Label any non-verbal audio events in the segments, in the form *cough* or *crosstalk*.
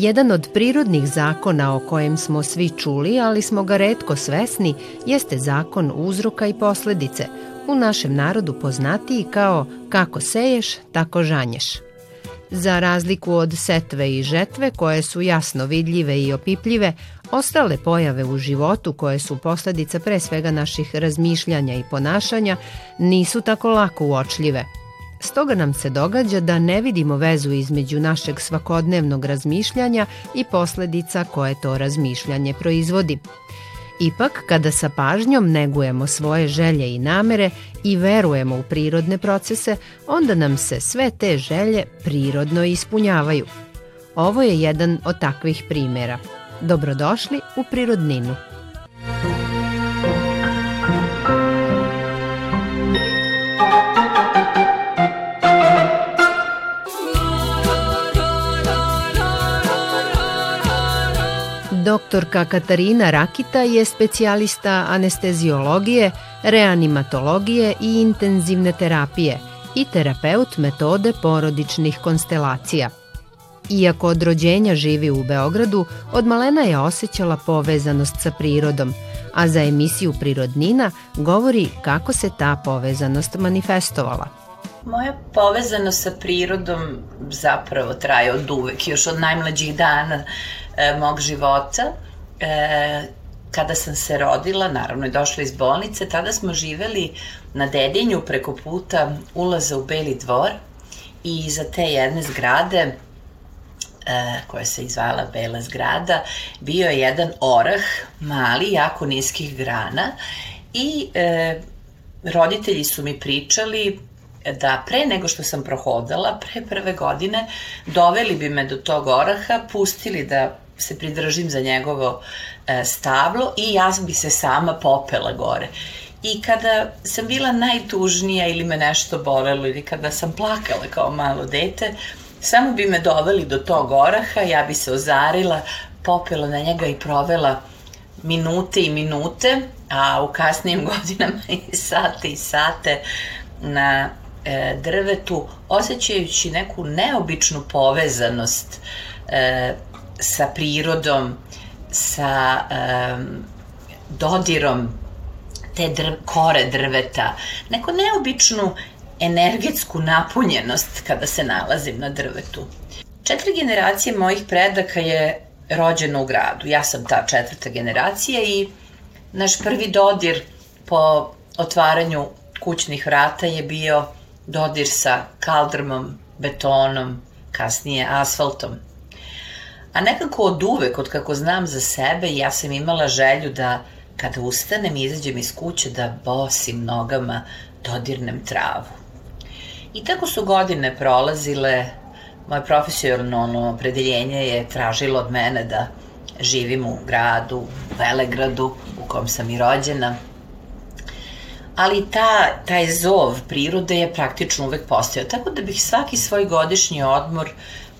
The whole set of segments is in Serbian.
Jedan od prirodnih zakona o kojem smo svi čuli, ali smo ga redko svesni, jeste zakon uzroka i posledice, u našem narodu poznatiji kao kako seješ, tako žanješ. Za razliku od setve i žetve koje su jasno vidljive i opipljive, ostale pojave u životu koje su posledica pre svega naših razmišljanja i ponašanja nisu tako lako uočljive – Stoga nam se događa da ne vidimo vezu između našeg svakodnevnog razmišljanja i posledica koje to razmišljanje proizvodi. Ipak, kada sa pažnjom negujemo svoje želje i namere i verujemo u prirodne procese, onda nam se sve te želje prirodno ispunjavaju. Ovo je jedan od takvih primera. Dobrodošli u Prirodninu. Doktorka Katarina Rakita je specijalista anesteziologije, reanimatologije i intenzivne terapije i terapeut metode porodičnih konstelacija. Iako od rođenja živi u Beogradu, od malena je osjećala povezanost sa prirodom, a za emisiju Prirodnina govori kako se ta povezanost manifestovala. Moja povezanost sa prirodom zapravo traje od uvek, još od najmlađih dana e, mog života. E, kada sam se rodila, naravno je došla iz bolnice, tada smo živeli na Dedinju preko puta ulaza u Beli dvor i iza te jedne zgrade e, koja se izvala Bela zgrada, bio je jedan orah, mali, jako niskih grana i e, roditelji su mi pričali da pre nego što sam prohodala, pre prve godine, doveli bi me do tog oraha, pustili da se pridržim za njegovo e, stablo i ja bi se sama popela gore. I kada sam bila najtužnija ili me nešto bolelo ili kada sam plakala kao malo dete, samo bi me doveli do tog oraha, ja bi se ozarila, popela na njega i provela minute i minute, a u kasnijim *laughs* godinama i sate i sate na e, drvetu, osjećajući neku neobičnu povezanost e, sa prirodom, sa e, dodirom te drv, kore drveta, neku neobičnu energetsku napunjenost kada se nalazim na drvetu. Četiri generacije mojih predaka je rođeno u gradu. Ja sam ta četvrta generacija i naš prvi dodir po otvaranju kućnih vrata je bio dodir sa kaldrmom, betonom, kasnije asfaltom. A nekako od uvek, od kako znam za sebe, ja sam imala želju da kada ustanem i izađem iz kuće da bosim nogama dodirnem travu. I tako su godine prolazile, moje profesionalno opredeljenje je tražilo od mene da živim u gradu, Velegradu, u kom sam i rođena, ali ta, taj zov prirode je praktično uvek postojao. Tako da bih svaki svoj godišnji odmor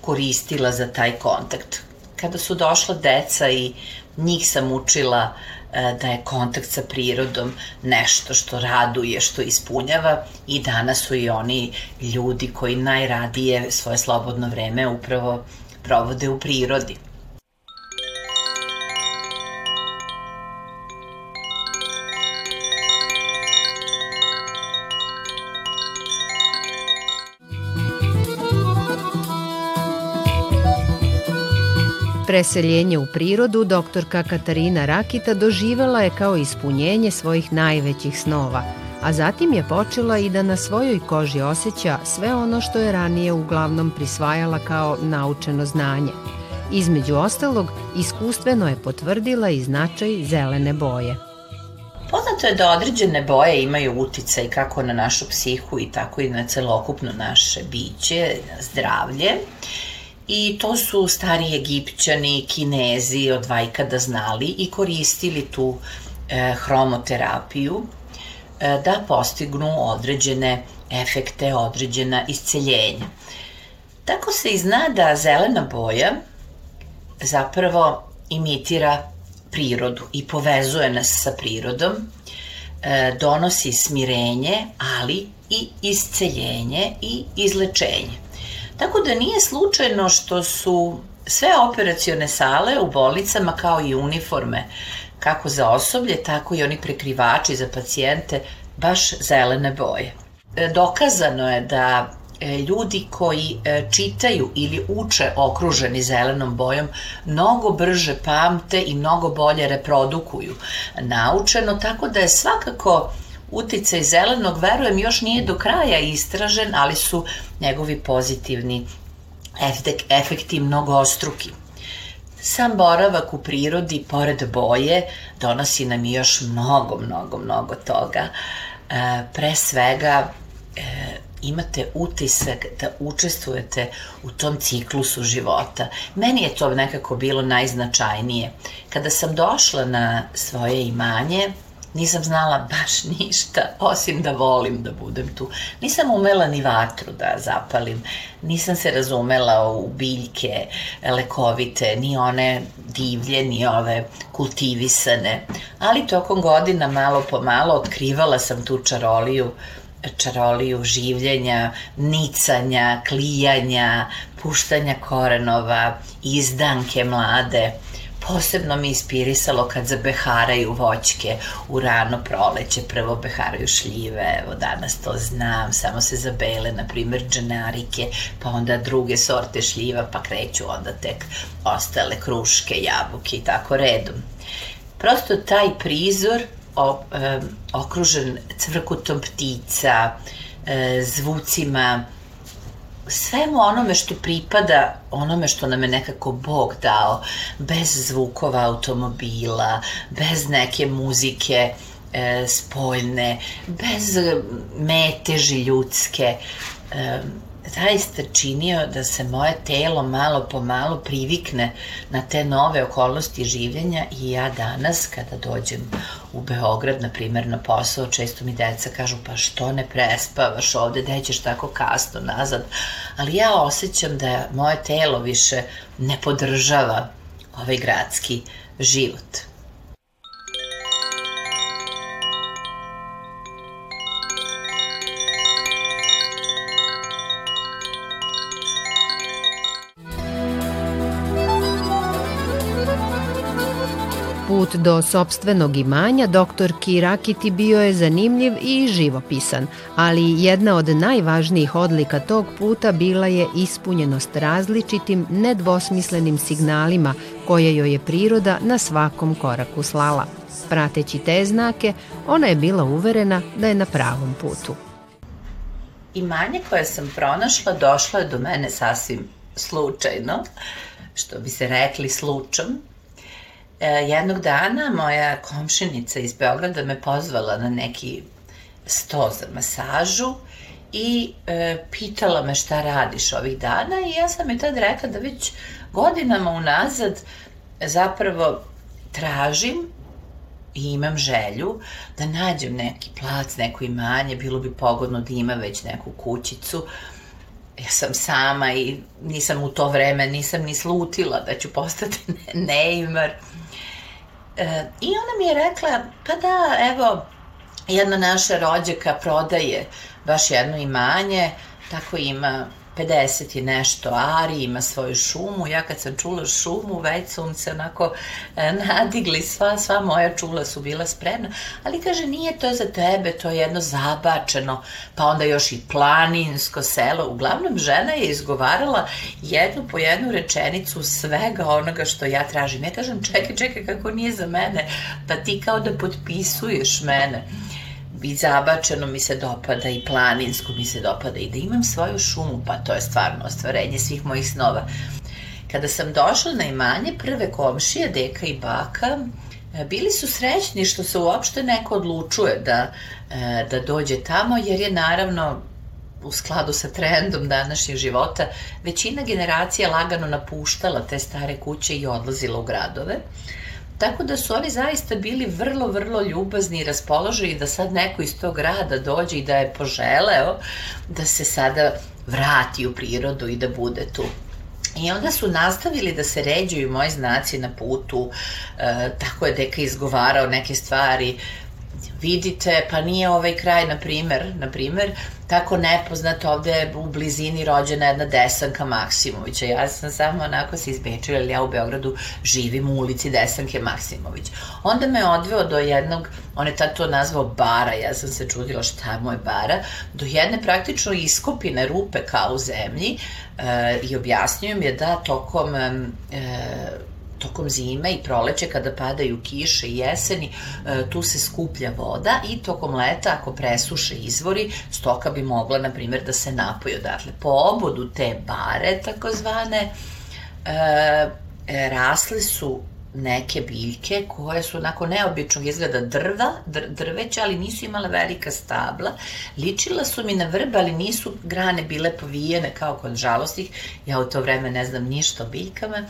koristila za taj kontakt. Kada su došla deca i njih sam učila e, da je kontakt sa prirodom nešto što raduje, što ispunjava i danas su i oni ljudi koji najradije svoje slobodno vreme upravo provode u prirodi. Preseljenje u prirodu doktorka Katarina Rakita doživela je kao ispunjenje svojih najvećih snova, a zatim je počela i da na svojoj koži osjeća sve ono što je ranije uglavnom prisvajala kao naučeno znanje. Između ostalog, iskustveno je potvrdila i značaj zelene boje. Poznato je da određene boje imaju uticaj kako na našu psihu i tako i na celokupno naše biće, zdravlje. I to su stari egipćani, kinezi od vajkada znali i koristili tu e, hromoterapiju e, da postignu određene efekte, određena isceljenja. Tako se i zna da zelena boja zapravo imitira prirodu i povezuje nas sa prirodom, e, donosi smirenje, ali i isceljenje i izlečenje. Tako da nije slučajno što su sve operacione sale u bolnicama kao i uniforme, kako za osoblje, tako i oni prekrivači za pacijente, baš zelene boje. E, dokazano je da e, ljudi koji e, čitaju ili uče okruženi zelenom bojom mnogo brže pamte i mnogo bolje reprodukuju naučeno, tako da je svakako uticaj zelenog, verujem, još nije do kraja istražen, ali su njegovi pozitivni efekti mnogo ostruki. Sam boravak u prirodi, pored boje, donosi nam još mnogo, mnogo, mnogo toga. E, pre svega, e, imate utisak da učestvujete u tom ciklusu života. Meni je to nekako bilo najznačajnije. Kada sam došla na svoje imanje, nisam znala baš ništa, osim da volim da budem tu. Nisam umela ni vatru da zapalim, nisam se razumela u biljke lekovite, ni one divlje, ni ove kultivisane, ali tokom godina malo po malo otkrivala sam tu čaroliju čaroliju življenja, nicanja, klijanja, puštanja korenova, izdanke mlade, Posebno mi inspirisalo kad zabeharaju voćke u rano proleće, prvo beharaju šljive, evo danas to znam, samo se zabele, na primer, džanarike, pa onda druge sorte šljiva, pa kreću onda tek ostale kruške, jabuke i tako redom. Prosto taj prizor o, e, okružen cvrkutom ptica, e, zvucima, svemu onome što pripada onome što nam je nekako Bog dao, bez zvukova automobila, bez neke muzike e, spoljne, bez meteži ljudske. E, zaista činio da se moje telo malo po malo privikne na te nove okolnosti življenja i ja danas kada dođem u Beograd, na primjer na posao, često mi deca kažu pa što ne prespavaš ovde, gde ćeš tako kasno nazad, ali ja osjećam da moje telo više ne podržava ovaj gradski život. Put do sobstvenog imanja doktorki Rakiti bio je zanimljiv i živopisan, ali jedna od najvažnijih odlika tog puta bila je ispunjenost različitim, nedvosmislenim signalima koje joj je priroda na svakom koraku slala. Prateći te znake, ona je bila uverena da je na pravom putu. Imanje koje sam pronašla došlo je do mene sasvim slučajno, što bi se rekli slučom, E, jednog dana moja komšinica iz Beograda me pozvala na neki sto za masažu i e, pitala me šta radiš ovih dana i ja sam je tad rekla da već godinama unazad zapravo tražim i imam želju da nađem neki plac, neko imanje, bilo bi pogodno da ima već neku kućicu. Ja sam sama i nisam u to vreme, nisam ni slutila da ću postati *laughs* neimar. E, I ona mi je rekla, pa da, evo, jedna naša rođaka prodaje baš jedno imanje, tako ima 50 i nešto ari, ima svoju šumu. Ja kad sam čula šumu, već su se onako e, nadigli, sva, sva moja čula su bila spremna. Ali kaže, nije to za tebe, to je jedno zabačeno, pa onda još i planinsko selo. Uglavnom, žena je izgovarala jednu po jednu rečenicu svega onoga što ja tražim. Ja kažem, čekaj, čekaj, kako nije za mene, pa ti kao da potpisuješ mene i zabačeno mi se dopada i planinsko mi se dopada i da imam svoju šumu, pa to je stvarno ostvarenje svih mojih snova. Kada sam došla na imanje, prve komšije, deka i baka, e, bili su srećni što se uopšte neko odlučuje da, e, da dođe tamo, jer je naravno u skladu sa trendom današnjeg života, većina generacija lagano napuštala te stare kuće i odlazila u gradove. Tako da su oni zaista bili vrlo, vrlo ljubazni i raspoloženi da sad neko iz tog grada dođe i da je poželeo da se sada vrati u prirodu i da bude tu. I onda su nastavili da se ređuju moji znaci na putu, e, tako je deka izgovarao neke stvari, vidite, pa nije ovaj kraj, na primer, na primer, tako nepoznat ovde u blizini rođena jedna Desanka Maksimovića. Ja sam samo onako se izbečila, ali ja u Beogradu živim u ulici Desanke Maksimović. Onda me odveo do jednog, on je tad to nazvao bara, ja sam se čudila šta je moj bara, do jedne praktično iskopine rupe kao u zemlji e, i objasnio mi je da tokom e, tokom zime i proleće kada padaju kiše i jeseni, e, tu se skuplja voda i tokom leta ako presuše izvori, stoka bi mogla, na primjer, da se napoji odatle. Po obodu te bare, takozvane, e, e, rasle su neke biljke koje su onako neobičnog izgleda drva, dr, drveća, ali nisu imale velika stabla. Ličila su mi na vrbe, ali nisu grane bile povijene kao kod žalostih. Ja u to vreme ne znam ništa o biljkama.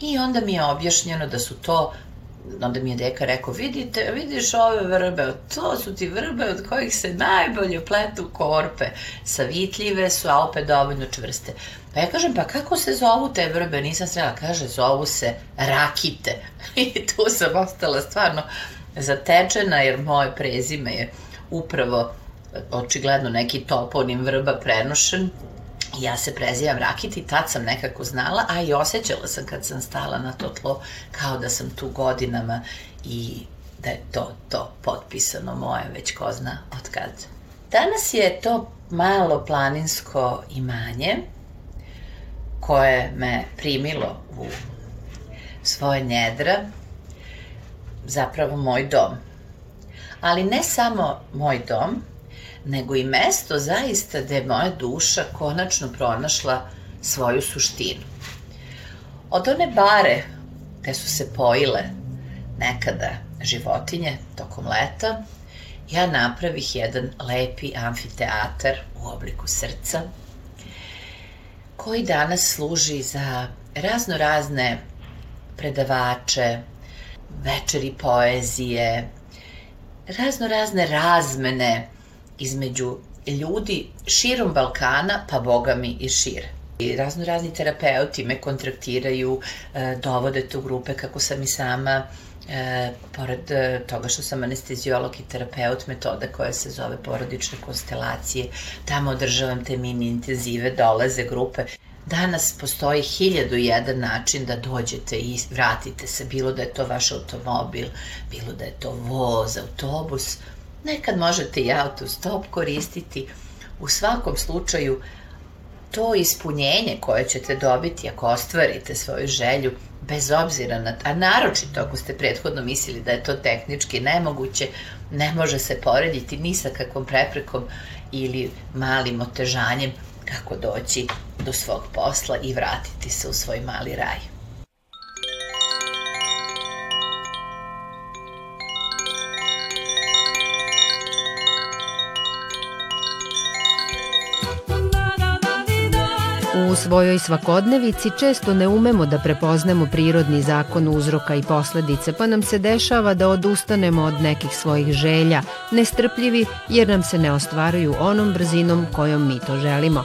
I onda mi je objašnjeno da su to onda mi je deka rekao, vidite, vidiš ove vrbe, to su ti vrbe od kojih se najbolje pletu korpe. Savitljive su, a opet dovoljno čvrste. Pa ja kažem, pa kako se zovu te vrbe? Nisam srela. Kaže, zovu se rakite. *laughs* I tu sam ostala stvarno zatečena, jer moje prezime je upravo očigledno neki toponim vrba prenošen ja se prezivam Rakit i tad sam nekako znala, a i osjećala sam kad sam stala na to tlo kao da sam tu godinama i da je to, to potpisano moje već ko zna od kad. Danas je to malo planinsko imanje koje me primilo u svoje njedra, zapravo moj dom. Ali ne samo moj dom, nego i mesto zaista gde je moja duša konačno pronašla svoju suštinu. Od one bare gde su se pojile nekada životinje tokom leta, ja napravih jedan lepi amfiteatar u obliku srca, koji danas služi za razno razne predavače, večeri poezije, razno razne razmene između ljudi širom Balkana, pa bogami i šire. I razno razni terapeuti me kontraktiraju, e, dovode tu grupe kako sam i sama E, pored e, toga što sam anesteziolog i terapeut metoda koja se zove porodične konstelacije, tamo održavam te mini intenzive, dolaze grupe. Danas postoji hiljadu jedan način da dođete i vratite se, bilo da je to vaš automobil, bilo da je to voz, autobus, Nekad možete i autostop koristiti. U svakom slučaju, to ispunjenje koje ćete dobiti ako ostvarite svoju želju, bez obzira na, a naročito ako ste prethodno mislili da je to tehnički nemoguće, ne može se porediti ni sa kakvom preprekom ili malim otežanjem kako doći do svog posla i vratiti se u svoj mali raj. U svojoj svakodnevici često ne umemo da prepoznamo prirodni zakon uzroka i posledice, pa nam se dešava da odustanemo od nekih svojih želja, nestrpljivi jer nam se ne ostvaruju onom brzinom kojom mi to želimo.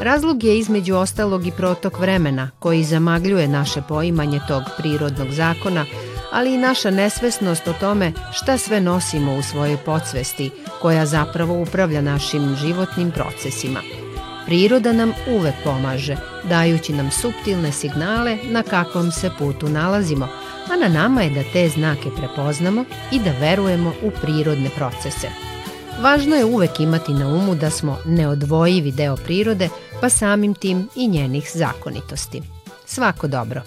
Razlog je između ostalog i protok vremena koji zamagljuje naše poimanje tog prirodnog zakona, ali i naša nesvesnost o tome šta sve nosimo u svojoj podsvesti koja zapravo upravlja našim životnim procesima. Priroda nam uvek pomaže, dajući nam subtilne signale na kakvom se putu nalazimo, a na nama je da te znake prepoznamo i da verujemo u prirodne procese. Važno je uvek imati na umu da smo neodvojivi deo prirode, pa samim tim i njenih zakonitosti. Svako dobro!